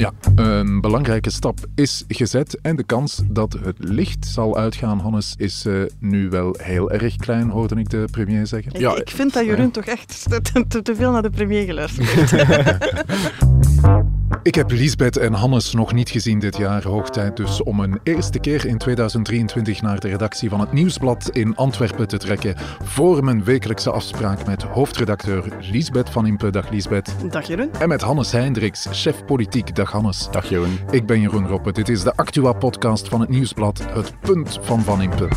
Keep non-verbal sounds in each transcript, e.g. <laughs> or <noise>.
Ja, een belangrijke stap is gezet en de kans dat het licht zal uitgaan, Hannes, is uh, nu wel heel erg klein, hoorde ik de premier zeggen. Ja, ik vind dat Jeroen toch echt te, te, te veel naar de premier geluisterd heeft. <laughs> <laughs> Ik heb Lisbeth en Hannes nog niet gezien dit jaar. Hoog tijd dus om een eerste keer in 2023 naar de redactie van het Nieuwsblad in Antwerpen te trekken. Voor mijn wekelijkse afspraak met hoofdredacteur Lisbeth van Impe. Dag Lisbeth. Dag Jeroen. En met Hannes Hendricks, chef politiek. Dag Hannes. Dag Jeroen. Ik ben Jeroen Roppe. Dit is de Actua-podcast van het Nieuwsblad, het punt van Van Impe.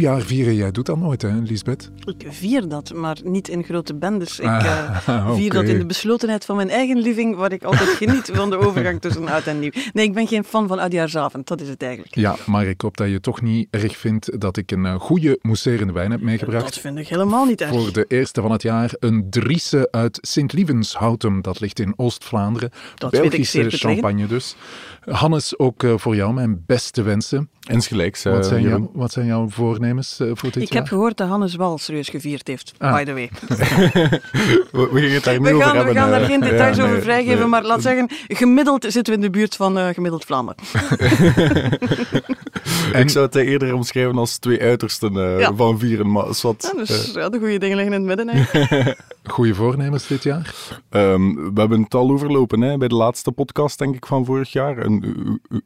Nieuwjaar vieren, jij doet dat nooit, hè, Lisbeth? Ik vier dat, maar niet in grote bendes. Ik ah, <laughs> uh, vier dat in de beslotenheid van mijn eigen living, waar ik altijd geniet van de overgang tussen oud en nieuw. Nee, ik ben geen fan van oudjaarsavond, dat is het eigenlijk. Ja, maar ik hoop dat je toch niet erg vindt dat ik een uh, goede mousserende wijn heb meegebracht. Dat vind ik helemaal niet erg. Voor de eerste van het jaar een Driese uit Sint-Lievenshouten, dat ligt in Oost-Vlaanderen. Dat Belgische weet ik zeer champagne dus. Hannes, ook uh, voor jou mijn beste wensen. Insgelijks. Wat zijn, jou, wat zijn jouw voornemens uh, voor dit ik jaar? heb gehoord dat Hannes wel serieus gevierd heeft, ah. by the way. <laughs> we, we gaan het daar niet we over gaan, hebben. We gaan daar geen details ja, over nee, vrijgeven, nee. maar laat zeggen, gemiddeld zitten we in de buurt van uh, gemiddeld Vlaanderen. <laughs> en, ik zou het eerder omschrijven als twee uitersten uh, ja. van vieren, maar wat, ja, dus ja, de goede dingen liggen in het midden. Hè. <laughs> Goede voornemens dit jaar? Um, we hebben het al overlopen hè, bij de laatste podcast, denk ik, van vorig jaar. En, uh,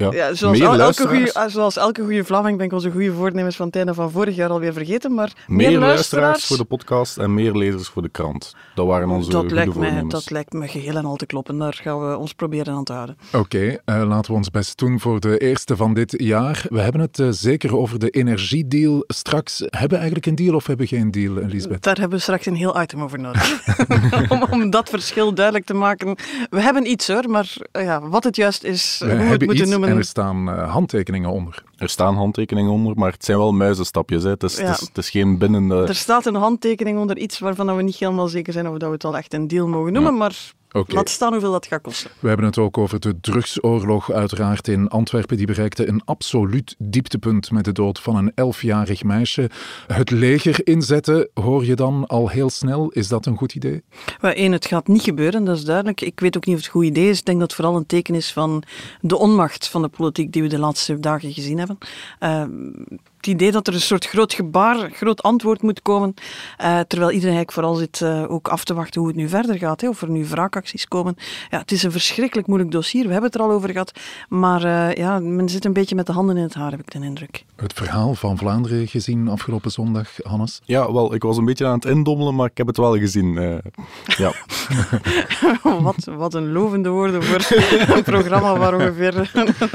ja, ja zoals, el elke goeie, zoals elke goede Vlaming ben ik onze goede voornemens van het einde van vorig jaar alweer vergeten. Maar meer, meer luisteraars voor de podcast en meer lezers voor de krant. Dat waren onze dat goede lijkt voornemens. Mij, dat lijkt me geheel en al te kloppen. Daar gaan we ons proberen aan te houden. Oké, okay, uh, laten we ons best doen voor de eerste van dit jaar. We hebben het uh, zeker over de energiedeal straks. Hebben we eigenlijk een deal of hebben we geen deal, Elisabeth? Daar hebben we straks een heel item over nodig. <laughs> om, om, dat verschil duidelijk te maken. We hebben iets hoor, maar uh, ja, wat het juist is, we hoe we het moeten noemen. En er staan uh, handtekeningen onder. Er staan handtekeningen onder, maar het zijn wel muizenstapjes. Hè. Het, is, ja. het, is, het, is, geen binnen... Er staat een handtekening onder iets waarvan we niet helemaal zeker zijn of dat we het al echt een deal mogen noemen, ja. maar... Okay. Laat staan hoeveel dat gaat kosten. We hebben het ook over de drugsoorlog uiteraard in Antwerpen. Die bereikte een absoluut dieptepunt met de dood van een elfjarig meisje. Het leger inzetten, hoor je dan al heel snel. Is dat een goed idee? Eén, het gaat niet gebeuren, dat is duidelijk. Ik weet ook niet of het een goed idee is. Ik denk dat het vooral een teken is van de onmacht van de politiek die we de laatste dagen gezien hebben. Uh, het idee dat er een soort groot gebaar, groot antwoord moet komen, uh, terwijl iedereen eigenlijk vooral zit uh, ook af te wachten hoe het nu verder gaat, hè, of er nu wraakacties komen. Ja, het is een verschrikkelijk moeilijk dossier, we hebben het er al over gehad, maar uh, ja, men zit een beetje met de handen in het haar, heb ik de indruk. Het verhaal van Vlaanderen gezien afgelopen zondag, Hannes? Ja, wel, ik was een beetje aan het indommelen, maar ik heb het wel gezien. ja. <laughs> wat, wat een lovende woorden voor <laughs> een programma waar ongeveer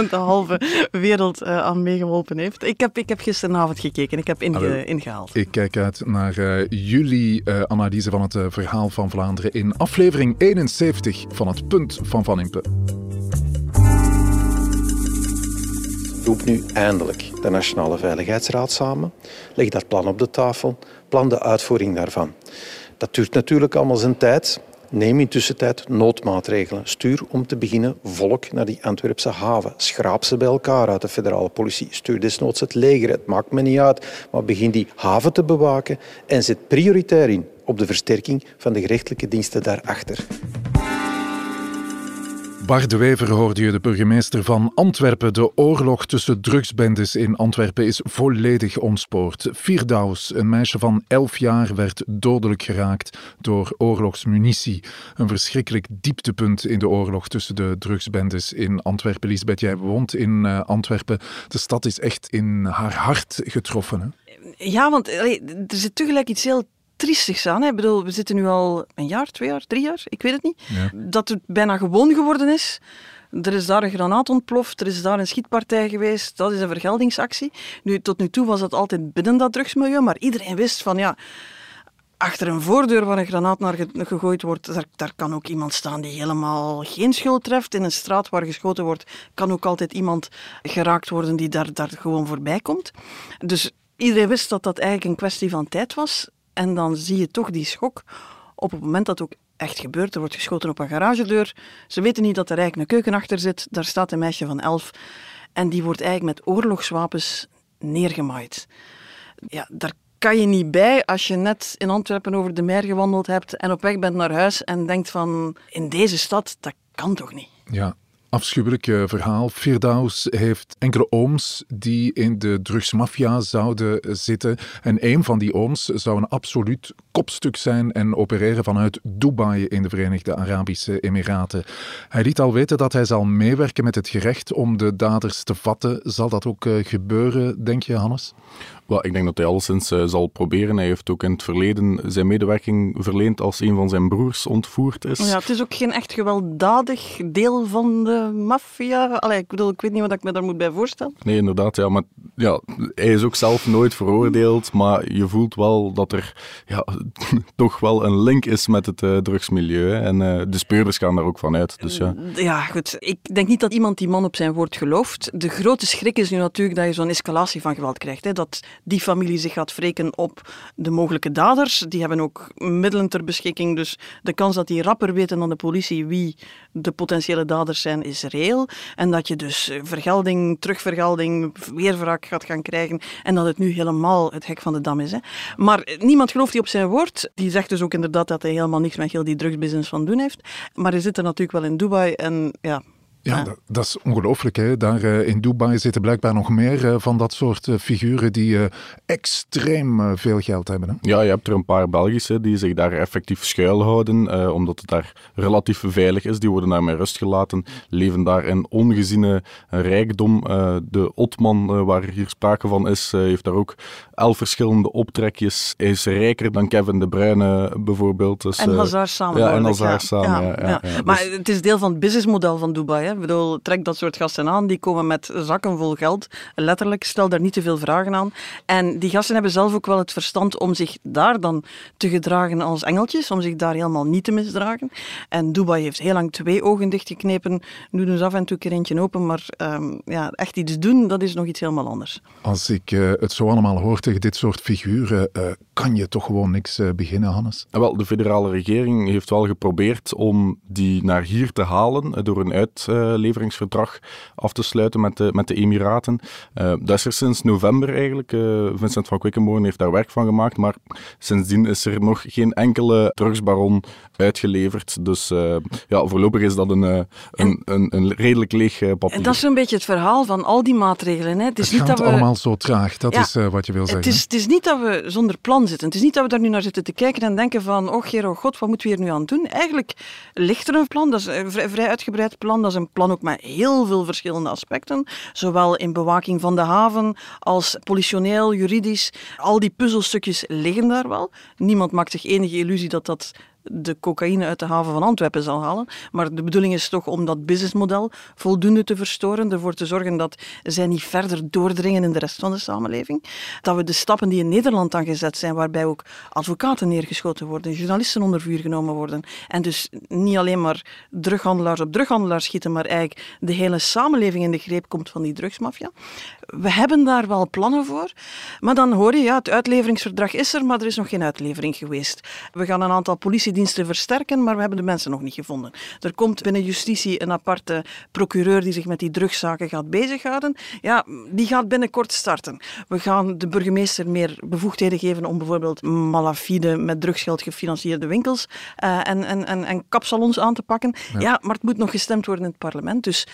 de halve wereld aan meegeholpen heeft. Ik heb, ik heb gisteravond gekeken. Ik heb inge ingehaald. Ik kijk uit naar uh, jullie uh, analyse van het uh, verhaal van Vlaanderen in aflevering 71 van het Punt van Van Impe. Roep nu eindelijk de Nationale Veiligheidsraad samen. Leg dat plan op de tafel. Plan de uitvoering daarvan. Dat duurt natuurlijk allemaal zijn tijd. Neem in tussentijd noodmaatregelen. Stuur om te beginnen volk naar die Antwerpse haven. Schraap ze bij elkaar uit de federale politie. Stuur desnoods het leger. Het maakt me niet uit. Maar begin die haven te bewaken en zet prioritair in op de versterking van de gerechtelijke diensten daarachter. Bart de Wever hoorde je, de burgemeester van Antwerpen. De oorlog tussen drugsbendes in Antwerpen is volledig ontspoord. Firdaus, een meisje van 11 jaar, werd dodelijk geraakt door oorlogsmunitie. Een verschrikkelijk dieptepunt in de oorlog tussen de drugsbendes in Antwerpen. Lisbeth, jij woont in uh, Antwerpen. De stad is echt in haar hart getroffen. Hè? Ja, want er zit tegelijk iets heel triestig aan. Hè. Ik bedoel, we zitten nu al een jaar, twee jaar, drie jaar, ik weet het niet. Ja. Dat het bijna gewoon geworden is. Er is daar een granaat ontploft, er is daar een schietpartij geweest, dat is een vergeldingsactie. Nu, tot nu toe was dat altijd binnen dat drugsmilieu, maar iedereen wist van ja, achter een voordeur waar een granaat naar gegooid wordt, daar, daar, kan ook iemand staan die helemaal geen schuld treft. In een straat waar geschoten wordt, kan ook altijd iemand geraakt worden die daar, daar gewoon voorbij komt. Dus iedereen wist dat dat eigenlijk een kwestie van tijd was. En dan zie je toch die schok op het moment dat ook echt gebeurd. Er wordt geschoten op een garagedeur. Ze weten niet dat er eigenlijk een keuken achter zit. Daar staat een meisje van elf. En die wordt eigenlijk met oorlogswapens neergemaaid. Ja, daar kan je niet bij als je net in Antwerpen over de meer gewandeld hebt en op weg bent naar huis en denkt van, in deze stad, dat kan toch niet? Ja, afschuwelijk eh, verhaal. Firdaus heeft enkele ooms die in de drugsmafia zouden zitten. En een van die ooms zou een absoluut kopstuk zijn en opereren vanuit Dubai in de Verenigde Arabische Emiraten. Hij liet al weten dat hij zal meewerken met het gerecht om de daders te vatten. Zal dat ook eh, gebeuren, denk je, Hannes? Wel, ik denk dat hij alleszins uh, zal proberen. Hij heeft ook in het verleden zijn medewerking verleend als een van zijn broers ontvoerd is. Ja, het is ook geen echt gewelddadig deel van de maffia. ik bedoel, ik weet niet wat ik me daar moet bij voorstellen. Nee, inderdaad. Ja, maar ja, hij is ook zelf nooit veroordeeld, maar je voelt wel dat er ja, <laughs> toch wel een link is met het uh, drugsmilieu. En uh, de speurders gaan daar ook van uit. Dus, ja. ja, goed. Ik denk niet dat iemand die man op zijn woord gelooft. De grote schrik is nu natuurlijk dat je zo'n escalatie van geweld krijgt. Hè. Dat die familie zich gaat wreken op de mogelijke daders. Die hebben ook middelen ter beschikking, dus de kans dat die rapper weten dan de politie wie de potentiële daders zijn, is reëel. En dat je dus vergelding, terugvergelding, weerwraak gaat gaan krijgen en dat het nu helemaal het hek van de dam is. Hè. Maar niemand gelooft die op zijn woord. Die zegt dus ook inderdaad dat hij helemaal niks met heel die drugsbusiness van doen heeft. Maar hij zit er natuurlijk wel in Dubai en ja, ja, dat, dat, is ongelooflijk. Hè? Daar uh, in Dubai zitten blijkbaar nog meer uh, van dat soort uh, figuren die extreem veel geld hebben. Hè? Ja, je hebt er een paar Belgische die zich daar effectief schuilhouden, omdat het daar relatief veilig is. Die worden daar met rust gelaten, leven daar in ongeziene rijkdom. de Otman, waar hier sprake van is, heeft daar ook elf verschillende optrekjes. Hij is rijker dan Kevin De Bruyne bijvoorbeeld. Dus, en Hazard samen. Ja, en Hazard samen. Ja, ja, ja, Maar dus- het is deel van het businessmodel van Dubai. Hè? Ik bedoel, trek dat soort gasten aan, die komen met zakken vol geld. Letterlijk, stel daar niet te veel vragen aan. En die gasten hebben zelf ook wel het verstand om zich daar dan te gedragen als engeltjes, om zich daar helemaal niet te misdragen. En Dubai heeft heel lang twee ogen dichtgeknepen. Nu doen ze af en toe een keer eentje open, maar um, ja, echt iets doen, dat is nog iets helemaal anders. Als ik uh, het zo allemaal hoor tegen dit soort figuren, uh, kan je toch gewoon niks uh, beginnen, Hannes? Wel, de federale regering heeft wel geprobeerd om die naar hier te halen door een uit leveringsverdrag af te sluiten met de, met de Emiraten. Uh, dat is er sinds november eigenlijk. Uh, Vincent van Quickenborn heeft daar werk van gemaakt, maar sindsdien is er nog geen enkele drugsbaron uitgeleverd. Dus uh, ja, voorlopig is dat een, een, een, een, redelijk leeg papier. En dat is zo'n beetje het verhaal van al die maatregelen. Hè. Het, is het niet gaat dat we... allemaal zo traag, dat is wat je wil zeggen. Het is, het is niet dat we zonder plan zitten. Het is niet dat we daar nu naar zitten te kijken en denken van, oh Gero, god, wat moeten we hier nu aan doen? Eigenlijk ligt er een plan, dat is een vrij, vrij uitgebreid plan, dat is een plan ook met heel veel verschillende aspecten. Zowel in bewaking van de haven als politioneel, juridisch. Al die puzzelstukjes liggen daar wel. Niemand maakt zich enige illusie dat dat de cocaïne uit de haven van Antwerpen zal halen. Maar de bedoeling is toch om dat businessmodel voldoende te verstoren, ervoor te zorgen dat zij niet verder doordringen in de rest van de samenleving. Dat we de stappen die in Nederland aangezet zijn, waarbij ook advocaten neergeschoten worden, journalisten onder vuur genomen worden, en dus niet alleen maar drughandelaars op drughandelaars schieten, maar eigenlijk de hele samenleving in de greep komt van die drugsmafia. We hebben daar wel plannen voor, maar dan hoor je, ja, het uitleveringsverdrag is er, maar er is nog geen uitlevering geweest. We gaan een aantal politie diensten versterken, maar we hebben de mensen nog niet gevonden. Er komt binnen justitie een aparte procureur die zich met die drugszaken gaat bezighouden. Ja, die gaat binnenkort starten. We gaan de burgemeester meer bevoegdheden geven om bijvoorbeeld malafide met drugsgeld gefinancierde winkels uh, en, en, en, en kapsalons aan te pakken. Ja. ja, maar het moet nog gestemd worden in het parlement. Dus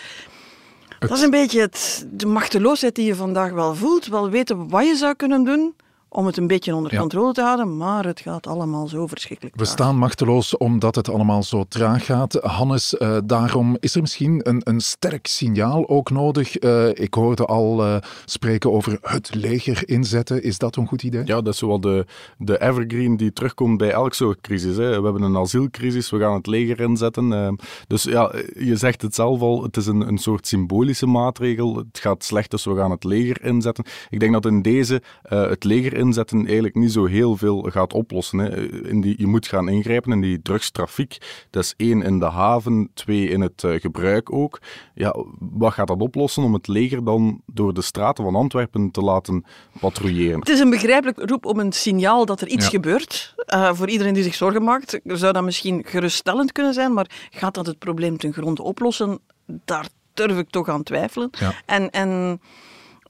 dat is een beetje het, de machteloosheid die je vandaag wel voelt. Wel weten wat je zou kunnen doen, om het een beetje onder controle te houden, maar het gaat allemaal zo verschrikkelijk We staan machteloos omdat het allemaal zo traag gaat. Hannes, uh, daarom is er misschien een, een sterk signaal ook nodig. Uh, ik hoorde al uh, spreken over het leger inzetten. Is dat een goed idee? Ja, dat is wel de, de evergreen die terugkomt bij elk soort crisis. Hè. We hebben een asielcrisis, we gaan het leger inzetten. dus ja, je zegt het zelf al, het is een, een soort symbolische maatregel. Het gaat slecht, dus we gaan het leger inzetten. Ik denk dat in deze het leger inzetten eigenlijk niet zo heel veel gaat oplossen. Hè. In die, je moet gaan ingrijpen in die drugstrafiek. Dat is één in de haven, twee in het uh, gebruik ook. Ja, wat gaat dat oplossen om het leger dan door de straten van Antwerpen te laten patrouilleren? Het is een begrijpelijk roep om een signaal dat er iets gebeurt. Uh, voor iedereen die zich zorgen maakt, zou dat misschien geruststellend kunnen zijn, maar gaat dat het probleem ten gronde oplossen? Daar durf ik toch aan twijfelen. Ja. En, en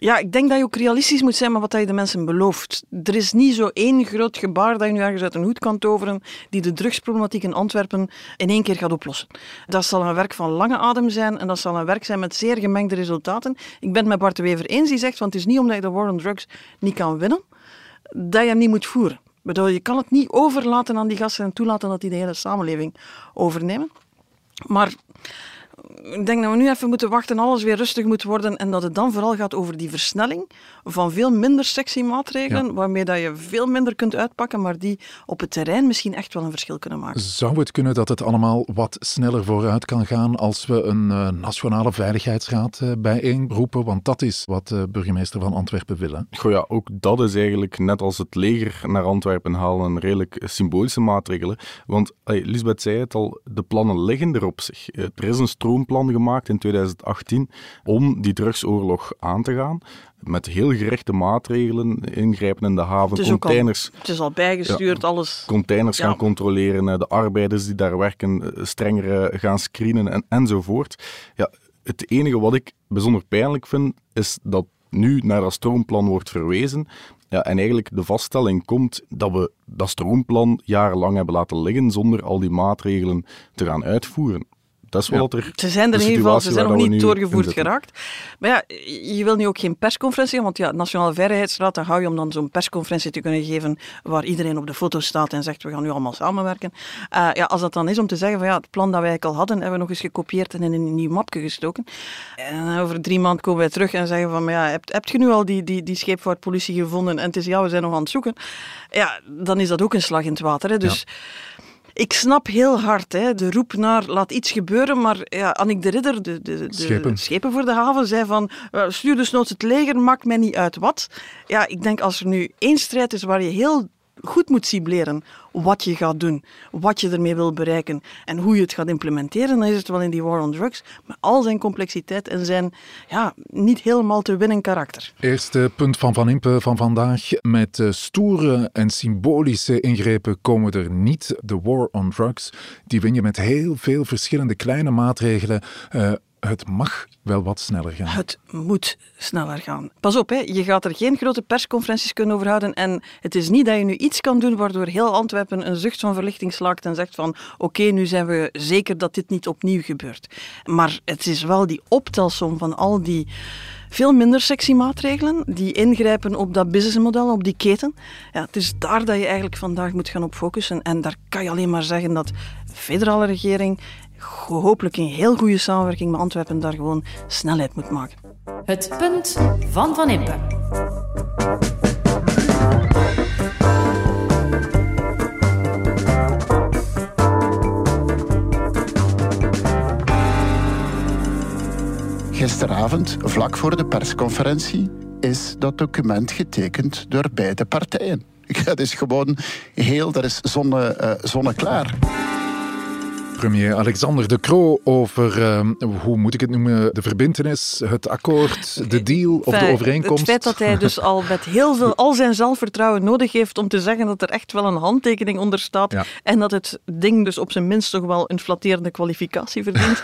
ja, ik denk dat je ook realistisch moet zijn met wat je de mensen belooft. Er is niet zo één groot gebaar dat je nu ergens uit een hoed kan toveren die de drugsproblematiek in Antwerpen in één keer gaat oplossen. Dat zal een werk van lange adem zijn en dat zal een werk zijn met zeer gemengde resultaten. Ik ben het met Bart de Wever eens, die zegt, want het is niet omdat je de war on drugs niet kan winnen, dat je hem niet moet voeren. Bedoel, je kan het niet overlaten aan die gasten en toelaten dat die de hele samenleving overnemen. Maar ik denk dat we nu even moeten wachten en alles weer rustig moet worden en dat het dan vooral gaat over die versnelling van veel minder sexy maatregelen, waarmee dat je veel minder kunt uitpakken, maar die op het terrein misschien echt wel een verschil kunnen maken. Zou het kunnen dat het allemaal wat sneller vooruit kan gaan als we een uh, nationale veiligheidsraad uh, bijeenroepen? Want dat is wat de burgemeester van Antwerpen wil. Hè? Goh ja, ook dat is eigenlijk net als het leger naar Antwerpen halen een redelijk symbolische maatregelen. Want hey, Lisbeth zei het al, de plannen liggen er op zich. Er is een stroomplan gemaakt in 2018 om die drugsoorlog aan te gaan met heel gerichte maatregelen, ingrijpen in de haven, het containers. Al, het is al bijgestuurd, ja, alles. Containers ja. gaan controleren, de arbeiders die daar werken strenger gaan screenen en, enzovoort. Ja, het enige wat ik bijzonder pijnlijk vind, is dat nu naar dat stroomplan wordt verwezen. Ja, en eigenlijk de vaststelling komt dat we dat stroomplan jarenlang hebben laten liggen zonder al die maatregelen te gaan uitvoeren. Dat is wel ja. er. Ze zijn er in ieder geval, ze zijn nog niet doorgevoerd geraakt. Maar ja, je wil nu ook geen persconferentie, want ja, Nationale Veiligheidsraad, dan hou je om dan zo'n persconferentie te kunnen geven waar iedereen op de foto staat en zegt we gaan nu allemaal samenwerken. Uh, ja, als dat dan is om te zeggen van ja, het plan dat wij al hadden, hebben we nog eens gekopieerd en in een nieuw mapje gestoken. En over drie maanden komen wij terug en zeggen van ja, hebt, hebt je nu al die, die, die scheepvaartpolitie gevonden en het is ja, we zijn nog aan het zoeken. Ja, dan is dat ook een slag in het water. Hè. Dus ja. Ik snap heel hard hè, de roep naar laat iets gebeuren, maar ja, Annick de Ridder, de, de, de schepen. schepen. voor de haven, zei van stuur dus noods het leger, maakt mij niet uit wat. Ja, ik denk als er nu één strijd is waar je heel goed moet cibleren wat je gaat doen, wat je ermee wil bereiken en hoe je het gaat implementeren, dan is het wel in die war on drugs, met al zijn complexiteit en zijn ja, niet helemaal te winnen karakter. Eerste punt van Van Impe van vandaag. Met stoere en symbolische ingrepen komen er niet. De war on drugs, die win je met heel veel verschillende kleine maatregelen. Uh, het mag wel wat sneller gaan. Het moet sneller gaan. Pas op, hè. je gaat er geen grote persconferenties kunnen over houden. En het is niet dat je nu iets kan doen waardoor heel Antwerpen een zucht van verlichting slaakt en zegt van oké, nu zijn we zeker dat dit niet opnieuw gebeurt. Maar het is wel die optelsom van al die veel minder sexy maatregelen die ingrijpen op dat businessmodel, op die keten. Ja, het is daar dat je eigenlijk vandaag moet gaan op focussen. En daar kan je alleen maar zeggen dat de federale regering hopelijk in heel goede samenwerking met Antwerpen daar gewoon snelheid moet maken. Het punt van Van Impe. Gisteravond, vlak voor de persconferentie, is dat document getekend door beide partijen. <laughs> Dat is gewoon heel, dat is zonne, uh, zonneklaar premier Alexander De Croo over, uh, hoe moet ik het noemen, de verbindenis, het akkoord, de deal of de overeenkomst. Het feit dat hij dus al met heel veel, <laughs> al zijn zelfvertrouwen nodig heeft om te zeggen dat er echt wel een handtekening onder staat ja. en dat het ding dus op zijn minst toch wel een flatterende kwalificatie verdient.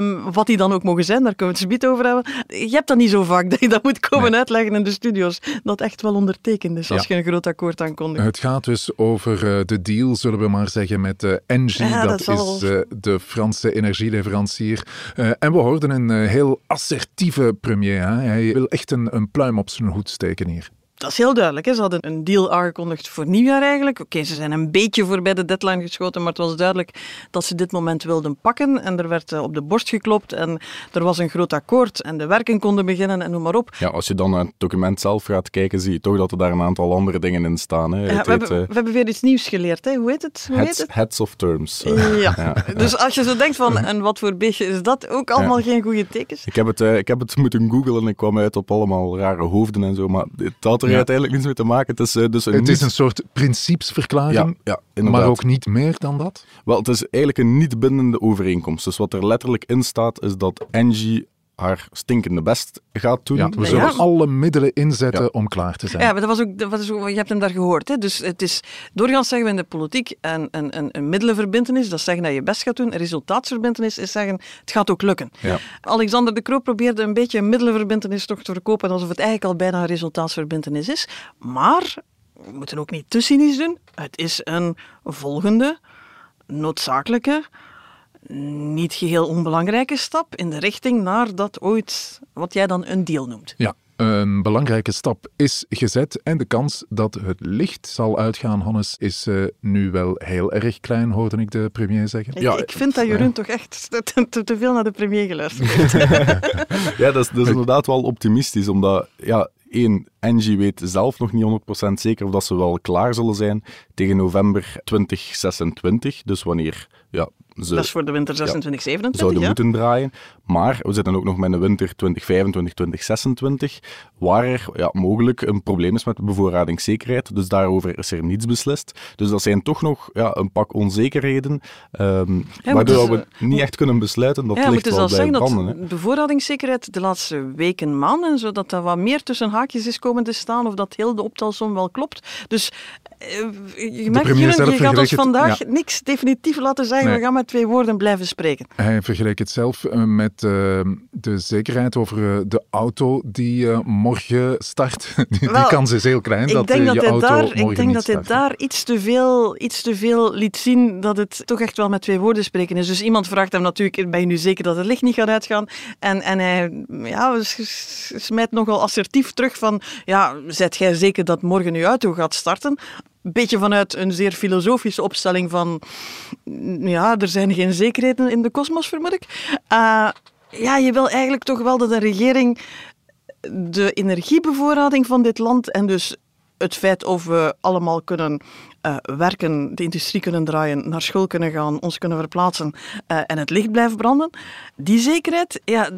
um, <laughs> wat die dan ook mogen zijn, daar kunnen we het zo over hebben. Je hebt dat niet zo vaak dat je dat moet komen nee. uitleggen in de studio's, dat echt wel ondertekend is als je een groot akkoord aankondigt. Het gaat dus over uh, de deal, zullen we maar zeggen, met Engie. Ja, dat, dat is de Franse energieleverancier. Uh, en we hoorden een uh, heel assertieve premier. Hè? Hij wil echt een, een pluim op zijn hoed steken hier. Dat is heel duidelijk. Hè. Ze hadden een deal aangekondigd voor nieuwjaar eigenlijk. Oké, okay, ze zijn een beetje voorbij de deadline geschoten, maar het was duidelijk dat ze dit moment wilden pakken. En er werd uh, op de borst geklopt en er was een groot akkoord en de werken konden beginnen en noem maar op. Ja, als je dan naar het document zelf gaat kijken, zie je toch dat er daar een aantal andere dingen in staan. Hè. Ja, we, hebben, uh, we, hebben, weer iets nieuws geleerd. Hè. Hoe heet het? Hoe heads, heet het? heads of terms. Ja. <laughs> ja. dus als je zo denkt van, <laughs> en wat voor beestje is dat? Ook allemaal geen goede tekens. Ik heb, het, ik heb het moeten googlen en ik kwam uit op allemaal rare hoofden en zo, maar het had er er uiteindelijk niets mee te maken. Het is, uh, dus een het is een soort principesverklaring, ja, ja, maar ook niet meer dan dat? Wel, het is eigenlijk een niet bindende overeenkomst. Dus wat er letterlijk in staat, is dat Engie haar stinkende best gaat doen. Ja, we zullen alle middelen inzetten om klaar te zijn. Ja, maar dat was ook, dat was ook, je hebt hem daar gehoord. Hè? Dus het is, doorgaans zeggen we in de politiek een, een, een, een middelenverbindenis, dat is zeggen dat je best gaat doen. Een resultaatsverbindenis is zeggen, het gaat ook lukken. Ja. Alexander de Croo probeerde een beetje een middelenverbindenis toch te verkopen, alsof het eigenlijk al bijna een resultaatsverbindenis is. Maar, we moeten ook niet te cynisch doen, het is een volgende, noodzakelijke niet geheel onbelangrijke stap in de richting naar dat ooit, wat jij dan een deal noemt. Ja, een belangrijke stap is gezet en de kans dat het licht zal uitgaan, Hannes, is uh, nu wel heel erg klein, hoorde ik de premier zeggen. Ja, ik, vind dat Jeroen ja. toch echt te, te, te, veel naar de premier geluisterd heeft. <laughs> ja, dat is, dat is inderdaad wel optimistisch, omdat ja, één, Engie weet zelf nog niet 100% zeker of dat ze wel klaar zullen zijn tegen november 2026. Dus wanneer ja, ze, dat is voor de winter 26, 27. Zouden ja. moeten draaien. Maar we zitten ook nog met een winter 2025, 2026, waar er ja, mogelijk een probleem is met de bevoorradingszekerheid. Dus daarover is er niets beslist. Dus dat zijn toch nog ja, een pak onzekerheden, um, ja, waardoor dus, we niet echt kunnen besluiten dat ja, licht wel blijft branden. Dat bevoorradingszekerheid de laatste weken, maanden, zodat dat wat meer tussen haakjes is komen te staan, of dat heel de optelsom wel klopt. Dus je merkt, je, je gaat ons vandaag niks definitief laten zeggen. Nee. We gaan twee woorden blijven spreken. Hij vergeleek het zelf met uh, de zekerheid over uh, de auto die morgen start. <laughs> die, Wel, kans is heel klein ik dat denk je dat hij auto daar, morgen Ik denk niet dat hij daar iets te, veel, iets te veel liet zien dat het toch echt wel met twee woorden spreken is. Dus iemand vraagt hem natuurlijk, ben je nu zeker dat het licht niet gaat uitgaan? En, en hij ja, smijt nogal assertief terug van, ja, zijt jij zeker dat morgen uw auto gaat starten? Een beetje vanuit een zeer filosofische opstelling van ja, er zijn geen zekerheden in de kosmos, vermoed ik. Uh, ja, je wil eigenlijk toch wel dat de regering de energiebevoorrading van dit land en dus het feit of we allemaal kunnen uh, werken, de industrie kunnen draaien, naar school kunnen gaan, ons kunnen verplaatsen uh, en het licht blijven branden. Die zekerheid, ja,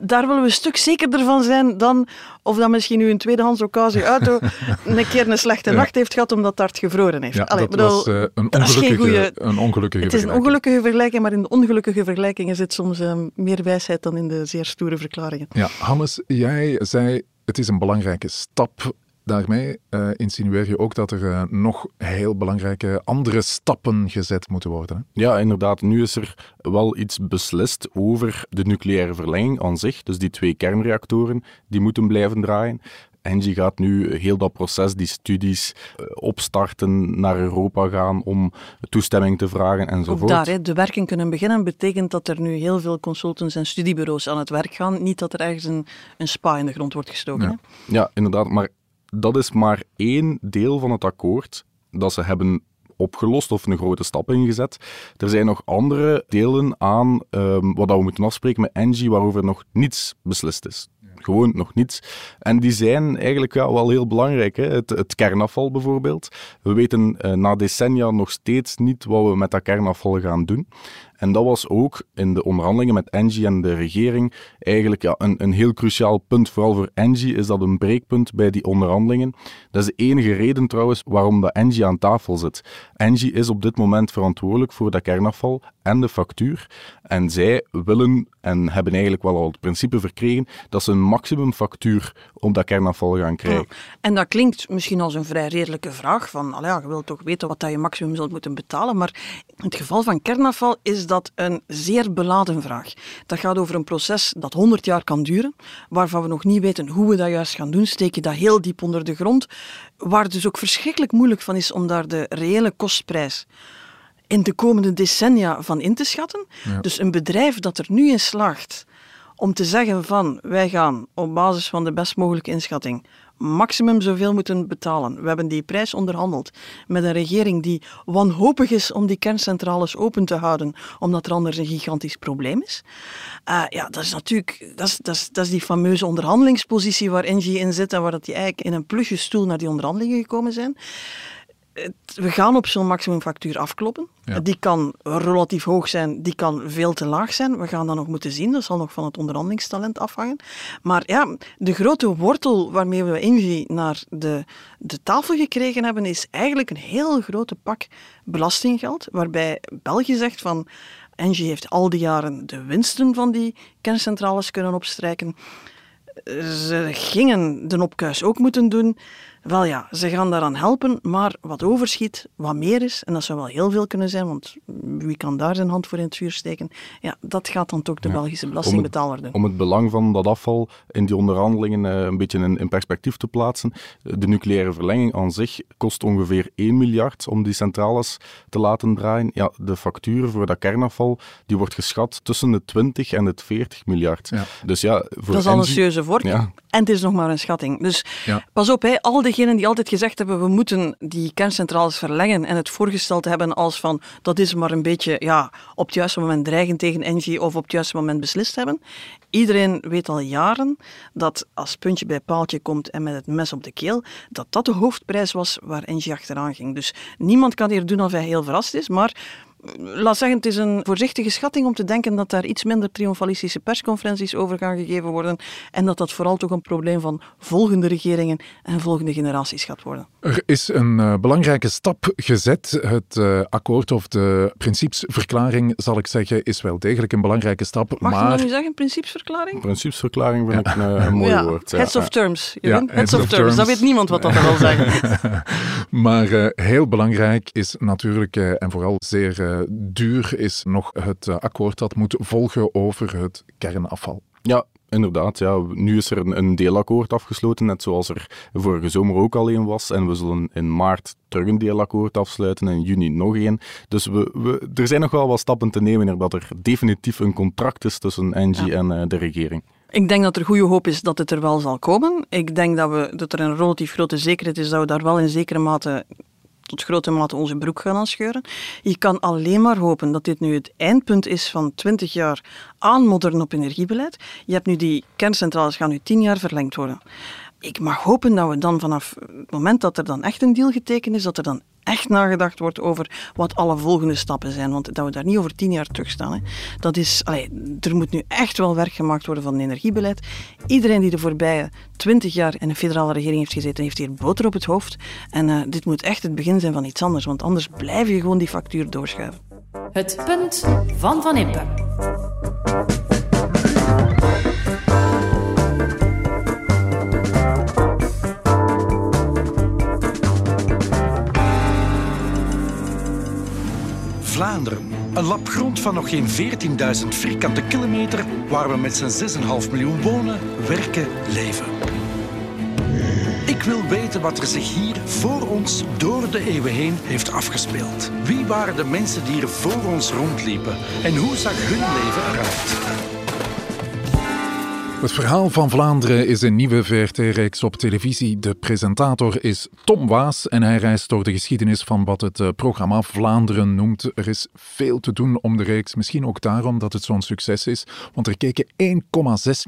daar willen we een stuk zekerder van zijn dan of dat misschien nu een tweedehands occasie-auto <laughs> een keer een slechte Ja. nacht heeft gehad omdat het hard gevroren heeft. Ja, Allee, dat bedoel, was eh, een, ongelukkige, goeie- een ongelukkige het is een ongelukkige vergelijking, maar in de ongelukkige vergelijkingen zit soms eh, meer wijsheid dan in de zeer stoere verklaringen. Ja, Hannes, jij zei het is een belangrijke stap. Daarmee eh, insinueer je ook dat er eh, nog heel belangrijke andere stappen gezet moeten worden. Hè? Ja, inderdaad. Nu is er wel iets beslist over de nucleaire verlenging aan zich. Dus die twee kernreactoren, die moeten blijven draaien. Engie gaat nu heel dat proces, die studies, eh, opstarten, naar Europa gaan om toestemming te vragen Ook enzovoort. daar, hè, de werken kunnen beginnen, betekent dat er nu heel veel consultants en studiebureaus aan het werk gaan. Niet dat er ergens een, een spa in de grond wordt gestoken. Ja. Hè? Ja, inderdaad. Maar dat is maar één deel van het akkoord dat ze hebben opgelost of een grote stap ingezet. Er zijn nog andere delen aan ehm, wat we moeten afspreken met Engie waarover nog niets beslist is. Gewoon nog niets. En die zijn eigenlijk wel heel belangrijk. Hè? Het, het kernafval bijvoorbeeld. We weten eh, na decennia nog steeds niet wat we met dat kernafval gaan doen. En dat was ook in de onderhandelingen met Engie en de regering eigenlijk ja, een, een heel cruciaal punt. Vooral voor Engie is dat een breekpunt bij die onderhandelingen. Dat is de enige reden trouwens waarom dat Engie aan tafel zit. Engie is op dit moment verantwoordelijk voor dat kernafval en de factuur. En zij willen en hebben eigenlijk wel al het principe verkregen dat ze een maximumfactuur op dat kernafval gaan krijgen. En dat klinkt misschien als een vrij redelijke vraag, van ja, je wilt toch weten wat dat je maximum zult moeten betalen, maar in het geval van kernafval is dat een zeer beladen vraag. Dat gaat over een proces dat 100 jaar kan duren, waarvan we nog niet weten hoe we dat juist gaan doen. Steek je dat heel diep onder de grond, waar het dus ook verschrikkelijk moeilijk van is om daar de reële kostprijs in de komende decennia van in te schatten. Ja. Dus een bedrijf dat er nu in slaagt om te zeggen van wij gaan op basis van de best mogelijke inschatting maximum zoveel moeten betalen. We hebben die prijs onderhandeld met een regering die wanhopig is om die kerncentrales open te houden, omdat er anders een gigantisch probleem is. Uh, ja, dat is natuurlijk dat is, dat is, dat is die fameuze onderhandelingspositie waar Engie in zit en waar dat die eigenlijk in een plusje stoel naar die onderhandelingen gekomen zijn we gaan op zo'n maximumfactuur afkloppen. Die kan relatief hoog zijn, die kan veel te laag zijn. We gaan dat nog moeten zien, dat zal nog van het onderhandelingstalent afhangen. Maar ja, de grote wortel waarmee we Engie naar de, de tafel gekregen hebben, is eigenlijk een heel grote pak belastinggeld, waarbij België zegt van Engie heeft al die jaren de winsten van die kerncentrales kunnen opstrijken. Ze gingen de opkuis ook moeten doen. Wel ja, ze gaan daaraan helpen, maar wat overschiet, wat meer is, en dat zou wel heel veel kunnen zijn, want wie kan daar zijn hand voor in het vuur steken? Ja, dat gaat dan toch de Belgische belastingbetaler doen. Om het belang van dat afval in die onderhandelingen uh, een beetje in, in, perspectief te plaatsen. De nucleaire verlenging aan zich kost ongeveer 1 miljard om die centrales te laten draaien. Ja, de factuur voor dat kernafval die wordt geschat tussen de 20 en de 40 miljard. Ja. Dus ja, voor dat is al een serieuze vork. Ja. En het is nog maar een schatting. Dus pas op, hè, al degenen die altijd gezegd hebben we moeten die kerncentrales verlengen en het voorgesteld hebben als van dat is maar een beetje ja, op het juiste moment dreigen tegen Engie of op het juiste moment beslist hebben. Iedereen weet al jaren dat als puntje bij paaltje komt en met het mes op de keel, dat dat de hoofdprijs was waar Engie achteraan ging. Dus niemand kan hier doen of hij heel verrast is, maar laat zeggen, het is een voorzichtige schatting om te denken dat daar iets minder triomfalistische persconferenties over gaan gegeven worden en dat dat vooral toch een probleem van volgende regeringen en volgende generaties gaat worden. Er is een uh, belangrijke stap gezet. Het uh, akkoord of de principesverklaring, zal ik zeggen, is wel degelijk een belangrijke stap. Mag maar... je nu zeggen, principesverklaring? Principesverklaring vind ik een, een mooi ja. woord. Heads of terms. Ja, heads, heads of, of terms. terms. Dat weet niemand wat dat wil <laughs> zeggen. maar uh, heel belangrijk is natuurlijk, en vooral zeer duur is nog het eh, akkoord dat moet volgen over het kernafval. Ja, Inderdaad, ja. nu is er een, een, deelakkoord afgesloten, net zoals er vorige zomer ook al een was. En we zullen in maart terug een deelakkoord afsluiten en in juni nog één. Dus we, we, er zijn nog wel wat stappen te nemen dat er definitief een contract is tussen Engie ja. en uh, de regering. Ik denk dat er goede hoop is dat het er wel zal komen. Ik denk dat, we, dat er een relatief grote zekerheid is dat we daar wel in zekere mate tot grote mate onze broek gaan aanscheuren. Je kan alleen maar hopen dat dit nu het eindpunt is van 20 jaar aanmodderen op energiebeleid. Je hebt nu die kerncentrales gaan nu 10 jaar verlengd worden. Ik mag hopen dat we dan vanaf het moment dat er dan echt een deal getekend is, dat er dan echt nagedacht wordt over wat alle volgende stappen zijn. Want dat we daar niet over tien jaar terug staan. Hè. Dat is, er moet nu echt wel werk gemaakt worden van het energiebeleid. Iedereen die de voorbije twintig jaar in een federale regering heeft gezeten, heeft hier boter op het hoofd. En uh, dit moet echt het begin zijn van iets anders. Want anders blijf je gewoon die factuur doorschuiven. Het punt van Van Impe. Vlaanderen. Een lap grond van nog geen 14.000 vierkante kilometer waar we met z'n 6,5 miljoen wonen, werken, leven. Ik wil weten wat er zich hier voor ons door de eeuwen heen heeft afgespeeld. Wie waren de mensen die hier voor ons rondliepen en hoe zag hun leven eruit? Het verhaal van Vlaanderen is een nieuwe VRT-reeks op televisie. De presentator is Tom Waas en hij reist door de geschiedenis van wat het eh, programma Vlaanderen noemt. Er is veel te doen om de reeks, misschien ook daarom dat het zo'n succes is. Want er keken 1,6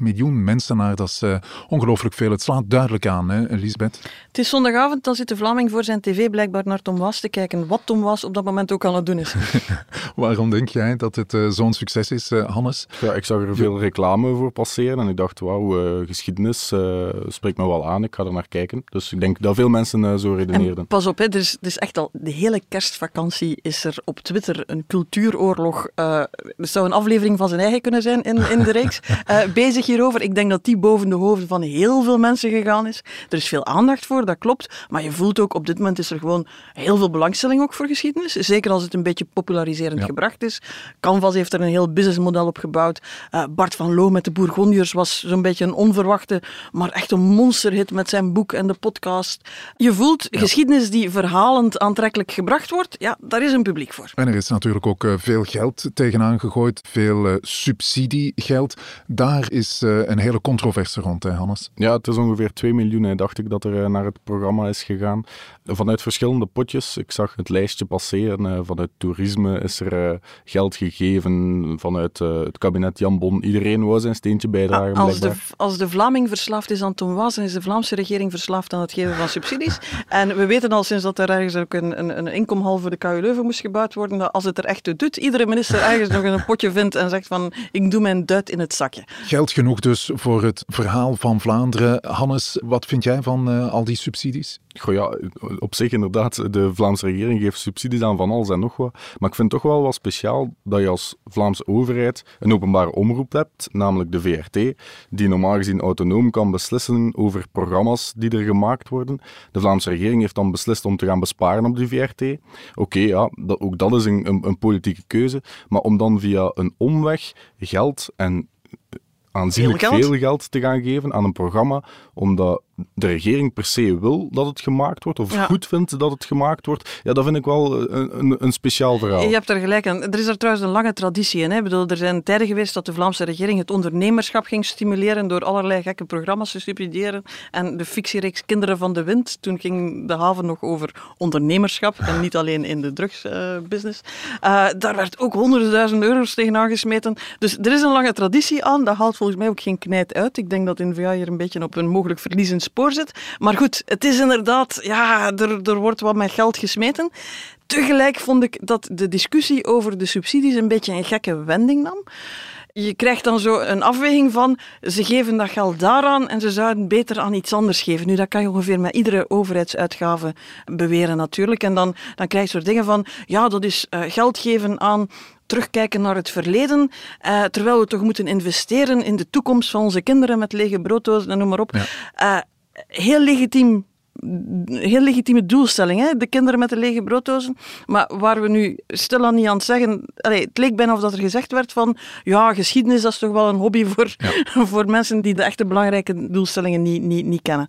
miljoen mensen naar, dat is uh, ongelooflijk veel. Het slaat duidelijk aan, hè, Lisbeth? Het is zondagavond, dan zit de Vlaming voor zijn tv blijkbaar naar Tom Waas te kijken. Wat Tom Waas op dat moment ook aan het doen is. <laughs> Waarom denk jij dat het uh, zo'n succes is, Hannes? Ja, ik zag er veel reclame voor passeren en ik dacht dacht, wauw, uh, geschiedenis uh, spreekt me wel aan, ik ga er naar kijken. Dus ik denk dat veel mensen uh, zo redeneerden. En pas op, hè, er, is, er is echt al de hele kerstvakantie is er op Twitter een cultuuroorlog. er zou een aflevering van zijn eigen kunnen zijn in, in de reeks. <laughs> bezig hierover. Ik denk dat die boven de hoofden van heel veel mensen gegaan is. Er is veel aandacht voor, dat klopt. Maar je voelt ook, op dit moment is er gewoon heel veel belangstelling ook voor geschiedenis. Zeker als het een beetje populariserend ja. gebracht is. Canvas heeft er een heel businessmodel op gebouwd. Bart van Loo met de Bourgondiërs was zo'n beetje een onverwachte, maar echt een monsterhit met zijn boek en de podcast. Je voelt geschiedenis die verhalend aantrekkelijk gebracht wordt, ja, daar is een publiek voor. En er is natuurlijk ook uh, veel geld tegenaan gegooid, veel uh, subsidiegeld. Daar is uh, een hele controverse rond, hè, Hannes? Ja, het is ongeveer 2 miljoen, dacht ik, dat er naar het programma is gegaan. Vanuit verschillende potjes. Ik zag het lijstje passeren. vanuit toerisme is er geld gegeven, vanuit het kabinet Jan Bon. Iedereen wou zijn steentje bijdragen. Als de, als de Vlaming verslaafd is aan Tom Waas, dan is de Vlaamse regering verslaafd aan het geven van subsidies. <laughs> En we weten al sinds dat er ergens ook een, een, een inkomhal voor de KU Leuven moest gebouwd worden, dat als het er echt toe doet, iedere minister ergens nog een potje vindt en zegt van ik doe mijn duit in het zakje. Geld genoeg dus voor het verhaal van Vlaanderen. Hannes, wat vind jij van eh, al die subsidies? Goh, ja, op zich inderdaad, de Vlaamse regering geeft subsidies aan van alles en nog wat. Maar ik vind het toch wel wat speciaal dat je als Vlaamse overheid een openbare omroep hebt, namelijk de VRT, die normaal gezien autonoom kan beslissen over programma's die er gemaakt worden. De Vlaamse regering heeft dan beslist om te gaan besparen op de VRT. Oké, ja, dat, ook dat is een, een, een politieke keuze. Maar om dan via een omweg geld en aanzienlijk Veel geld. te gaan geven aan een programma, omdat de regering per se wil dat het gemaakt wordt, of Ja. goed vindt dat het gemaakt wordt, ja, dat vind ik wel een, een, een speciaal verhaal. Je hebt er gelijk aan. Er is er trouwens een lange traditie in. Hè. Ik bedoel, er zijn tijden geweest dat de Vlaamse regering het ondernemerschap ging stimuleren door allerlei gekke programma's te subsidiëren. En de fictiereeks Kinderen van de Wind, toen ging de haven nog over ondernemerschap en niet alleen in de drugsbusiness. daar werd ook honderdduizend euro's tegen aangesmeten. Dus er is een lange traditie aan. Dat haalt volgens mij ook geen knijt uit. Ik denk dat N-VA hier een beetje op een mogelijk verliezend spoor zit. Maar goed, het is inderdaad, ja, er, er wordt wat met geld gesmeten. Tegelijk vond ik dat de discussie over de subsidies een beetje een gekke wending nam. Je krijgt dan zo een afweging van, ze geven dat geld daaraan en ze zouden beter aan iets anders geven. Nu, dat kan je ongeveer met iedere overheidsuitgave beweren natuurlijk. En dan, dan krijg je soort dingen van, ja, dat is eh, geld geven aan terugkijken naar het verleden, eh, terwijl we toch moeten investeren in de toekomst van onze kinderen met lege brooddozen en noem maar op. Eh, heel legitiem heel legitieme doelstelling, hè? de kinderen met de lege brooddozen. Maar waar we nu stilaan niet aan het zeggen... Allee, het leek bijna of dat er gezegd werd van... Ja, geschiedenis dat is toch wel een hobby voor, <laughs> voor mensen die de echte belangrijke doelstellingen niet, niet, niet kennen.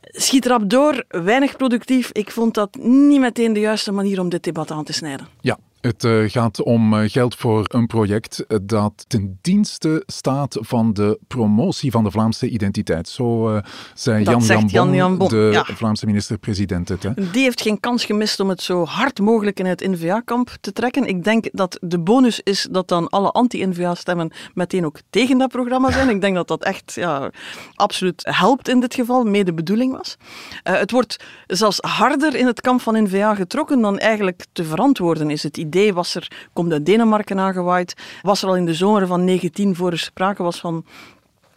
Schiet erop door, weinig productief. Ik vond dat niet meteen de juiste manier om dit debat aan te snijden. Ja, het eh, gaat om eh, geld voor een project eh, dat ten dienste staat van de promotie van de Vlaamse identiteit. Zo zei Dat Jan Jan Bon, de ja. Vlaamse minister-president. het, Hè? Die heeft geen kans gemist om het zo hard mogelijk in het N-VA-kamp te trekken. Ik denk dat de bonus is dat dan alle anti-N-VA-stemmen meteen ook tegen dat programma zijn. Ik denk dat dat echt ja, absoluut helpt in dit geval, mee de bedoeling was. Het wordt zelfs harder in het kamp van N-VA getrokken dan eigenlijk te verantwoorden is. Het idee was er, komt uit Denemarken aangewaaid, was er al in de zomer van 19 voor er sprake was van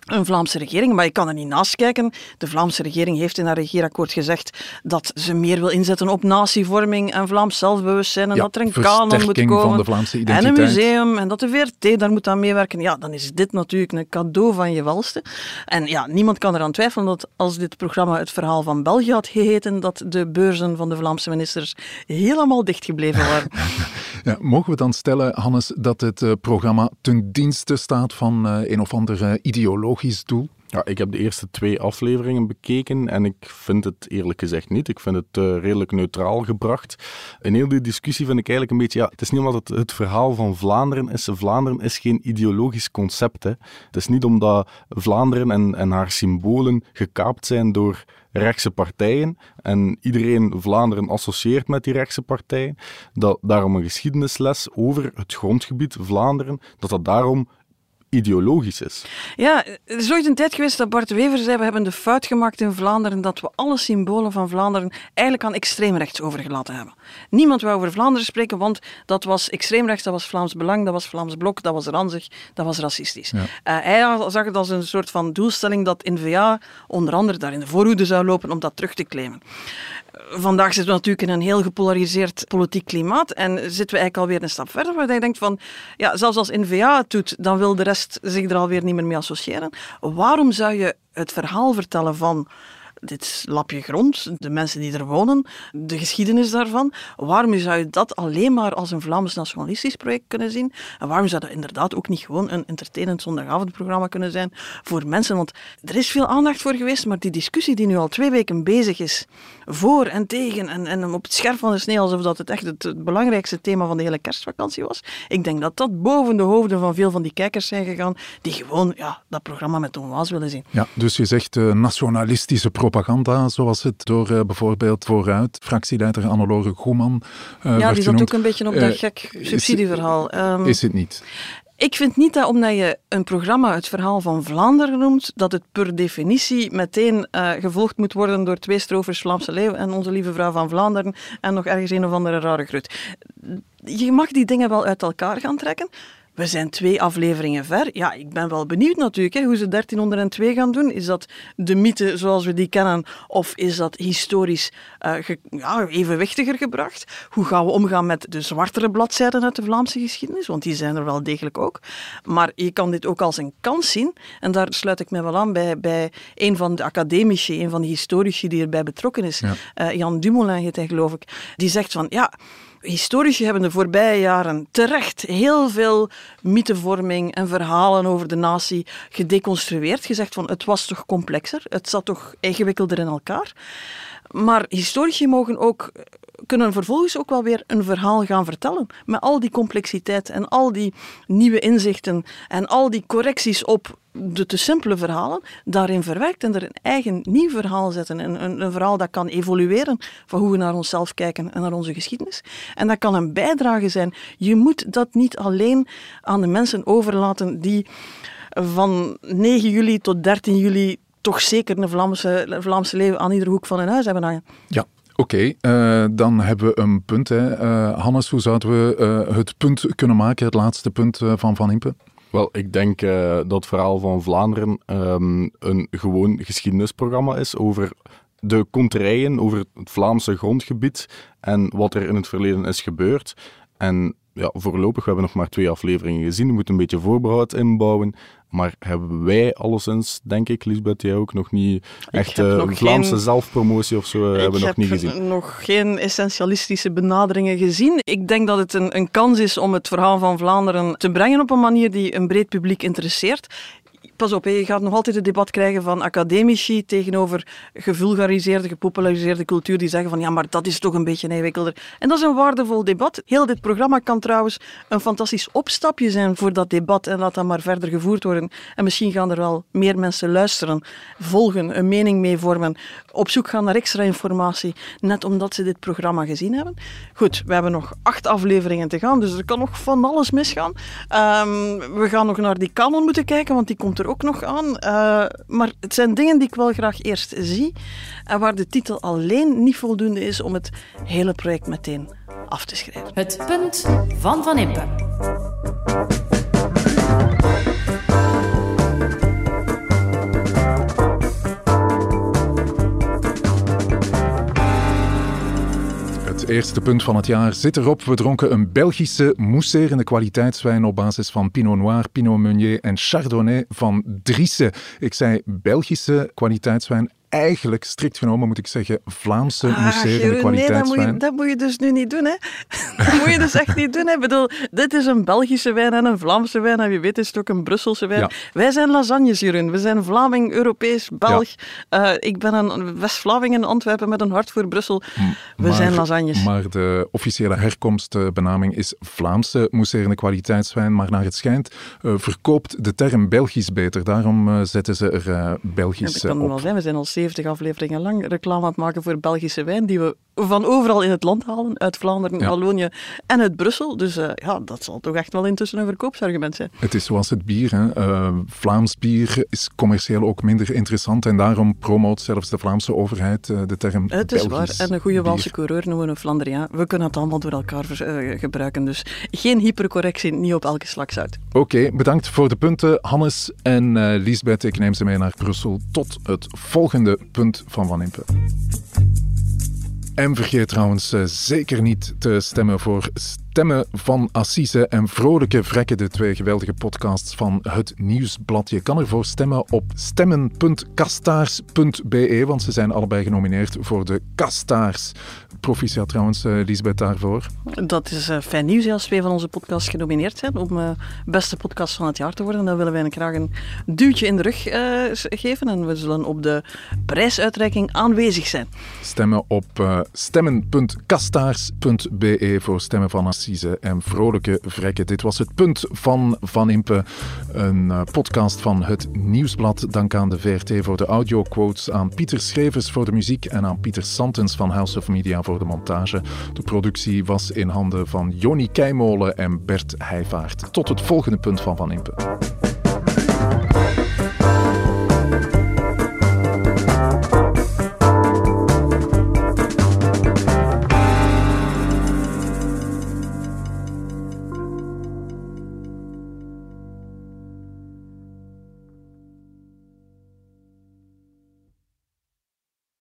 een Vlaamse regering, maar je kan er niet naast kijken. De Vlaamse regering heeft in haar regeerakkoord gezegd dat ze meer wil inzetten op natievorming en Vlaams zelfbewustzijn en Ja, dat er een kanon moet komen. van de Vlaamse en identiteit. een museum en dat de VRT daar moet aan meewerken. Ja, dan is dit natuurlijk een cadeau van je welste. En ja, niemand kan eraan twijfelen dat als dit programma het verhaal van België had geheten, dat de beurzen van de Vlaamse ministers helemaal dichtgebleven waren. <laughs> Ja, mogen we dan stellen, Hannes, dat het eh, programma ten dienste staat van eh, een of ander eh, Ja, ik heb de eerste twee afleveringen bekeken en ik vind het eerlijk gezegd niet. Ik vind het eh, redelijk neutraal gebracht. In heel die discussie vind ik eigenlijk een beetje... Ja, het is niet omdat het het verhaal van Vlaanderen is. Vlaanderen is geen ideologisch concept. Hè. Het is niet omdat Vlaanderen en, en haar symbolen gekaapt zijn door rechtse partijen en iedereen Vlaanderen associeert met die rechtse partijen, dat daarom een geschiedenisles over het grondgebied Vlaanderen, dat dat daarom ideologisch is. Ja, er is ooit een tijd geweest dat Bart Wever zei, we hebben de fout gemaakt in Vlaanderen dat we alle symbolen van Vlaanderen eigenlijk aan extreemrechts overgelaten hebben. Niemand wou over Vlaanderen spreken, want dat was extreemrechts, dat was Vlaams Belang, dat was Vlaams Blok, dat was ranzig, dat was racistisch. Eh, hij zag het als een soort van doelstelling dat N-VA onder andere daar in de voorhoede zou lopen om dat terug te claimen. Vandaag zitten we natuurlijk in een heel gepolariseerd politiek klimaat en zitten we eigenlijk alweer een stap verder, waar je denkt van, ja, zelfs als N-VA het doet, dan wil de rest zich er alweer niet meer mee associëren. Waarom zou je het verhaal vertellen van dit lapje grond, de mensen die er wonen, de geschiedenis daarvan. Waarom zou je dat alleen maar als een Vlaams nationalistisch project kunnen zien? En waarom zou dat inderdaad ook niet gewoon een entertainend zondagavondprogramma kunnen zijn voor mensen? Want er is veel aandacht voor geweest, maar die discussie die nu al twee weken bezig is, voor en tegen, en, en op het scherp van de sneeuw, alsof dat het echt het, het belangrijkste thema van de hele kerstvakantie was. Ik denk dat dat boven de hoofden van veel van die kijkers zijn gegaan, die gewoon ja, dat programma met Tom Waas willen zien. Ja, dus je zegt eh, nationalistische propaganda, zoals het door eh, bijvoorbeeld vooruit fractieleider Annelore Goeman eh Ja, die zat genoemd. ook een beetje op dat gek is- subsidieverhaal. Ehm, Is het niet? Ik vind niet dat omdat je een programma het verhaal van Vlaanderen noemt, dat het per definitie meteen uh, gevolgd moet worden door twee strovers Vlaamse Leeuw en Onze Lieve Vrouw van Vlaanderen en nog ergens een of andere rare grut. Je mag die dingen wel uit elkaar gaan trekken, we zijn twee afleveringen ver. Ja, ik ben wel benieuwd natuurlijk hè, hoe ze 1302 gaan doen. Is dat de mythe zoals we die kennen, of is dat historisch uh, ja, evenwichtiger gebracht? Hoe gaan we omgaan met de zwartere bladzijden uit de Vlaamse geschiedenis? Want die zijn er wel degelijk ook. Maar je kan dit ook als een kans zien. En daar sluit ik me wel aan bij, bij een van de academici, een van de historici die erbij betrokken is. Uh, Jan Dumoulin heet hij, geloof ik. Die zegt van ja historici hebben de voorbije jaren terecht heel veel mythevorming en verhalen over de natie gedeconstrueerd. Gezegd van het was toch complexer, het zat toch ingewikkelder in elkaar. Maar historici mogen ook kunnen vervolgens ook wel weer een verhaal gaan vertellen. Met al die complexiteit en al die nieuwe inzichten en al die correcties op de te simpele verhalen daarin verwerkt en er een eigen nieuw verhaal zetten. Een, een, een, verhaal dat kan evolueren van hoe we naar onszelf kijken en naar onze geschiedenis. En dat kan een bijdrage zijn. Je moet dat niet alleen aan de mensen overlaten die van 9 juli tot 13 juli toch zeker een Vlaamse, Vlaamse leven aan iedere hoek van hun huis hebben hangen. Ja, Oké, eh, dan hebben we een punt. Hè. Uh, Hannes, hoe zouden we uh, het punt kunnen maken, het laatste punt van Van Impe? Wel, ik denk dat het verhaal van Vlaanderen um, een gewoon geschiedenisprogramma is over de konterijen, over het Vlaamse grondgebied en wat er in het verleden is gebeurd. En ja, voorlopig, we hebben nog maar twee afleveringen gezien. We moeten een beetje voorbehoud inbouwen. Maar hebben wij alleszins, denk ik, Lisbeth, jij ook nog niet echt uh, Vlaamse geen... zelfpromotie of zo uh, hebben nog niet gezien? Nog geen essentialistische benaderingen gezien. Ik denk dat het een, een kans is om het verhaal van Vlaanderen te brengen op een manier die een breed publiek interesseert pas op, je gaat nog altijd het debat krijgen van academici tegenover gevulgariseerde, gepopulariseerde cultuur die zeggen van ja, maar dat is toch een beetje ingewikkelder. En dat is een waardevol debat. Heel dit programma kan trouwens een fantastisch opstapje zijn voor dat debat en laat dat maar verder gevoerd worden. En misschien gaan er wel meer mensen luisteren, volgen, een mening mee vormen, op zoek gaan naar extra informatie, net omdat ze dit programma gezien hebben. Goed, we hebben nog acht afleveringen te gaan, dus er kan nog van alles misgaan. Um, we gaan nog naar die kanon moeten kijken, want die komt er ook nog aan. Uh, maar het zijn dingen die ik wel graag eerst zie en waar de titel alleen niet voldoende is om het hele project meteen af te schrijven. Het punt van Van Impe. Eerste punt van het jaar zit erop. We dronken een Belgische mousserende kwaliteitswijn op basis van Pinot Noir, Pinot Meunier en Chardonnay van Driessen. Ik zei Belgische kwaliteitswijn eigenlijk, strikt genomen, moet ik zeggen, Vlaamse ah, kwaliteitswijn. Nee, dat moet, je, dat moet je dus nu niet doen, hè. <laughs> dat moet je dus echt niet doen, hè. Ik bedoel, dit is een Belgische wijn en een Vlaamse wijn. En wie weet is het ook een Brusselse wijn. Wij zijn lasagnes, Jeroen. We zijn Vlaming, Europees, Belg. Uh, ik ben een West-Vlaming in Antwerpen met een hart voor Brussel. We zijn lasagnes. Maar de officiële herkomstbenaming is Vlaamse mousserende kwaliteitswijn. Maar naar het schijnt uh, verkoopt de term Belgisch beter. Daarom uh, zetten ze er Belgisch ja, dat kan wel zijn. We zijn al 70 afleveringen lang reclame aan het maken voor Belgische wijn, die we van overal in het land halen, uit Vlaanderen, ja. Wallonië en uit Brussel. Dus uh, ja, dat zal toch echt wel intussen een verkoopsargument zijn. Het is zoals het bier. Hè. Uh, Vlaams bier is commercieel ook minder interessant en daarom promoot zelfs de Vlaamse overheid uh, de term Het is waar. En een goede Walse coureur noemen we een Flandriaan. We kunnen het allemaal door elkaar gebruiken. Dus geen hypercorrectie, niet op elke slag zout. Oké, bedankt voor de punten, Hannes en Liesbeth. Ik neem ze mee naar Brussel tot het volgende punt van Van Impe. En vergeet trouwens uh, zeker niet te stemmen voor Stemmen van Assise en Vrolijke Vrekken, de twee geweldige podcasts van het Nieuwsblad. Je kan ervoor stemmen op stemmen.kastaars.be, want ze zijn allebei genomineerd voor de Kastaars. Proficiat trouwens, uh, Lisbeth, daarvoor. Dat is uh, fijn nieuws als twee van onze podcasts genomineerd zijn om uh, beste podcast van het jaar te worden. Dan willen wij graag een duwtje in de rug geven en we zullen op de prijsuitreiking aanwezig zijn. Stemmen op stemmen.kastaars.be voor Stemmen van Assise en vrolijke vrekken. Dit was het punt van Van Impe, een eh, podcast van het Nieuwsblad. Dank aan de VRT voor de audioquotes, aan Pieter Schrevers voor de muziek en aan Pieter Santens van House of Media voor de montage. De productie was in handen van Joni Keimolen en Bert Heijvaart. Tot het volgende punt van Van Impe.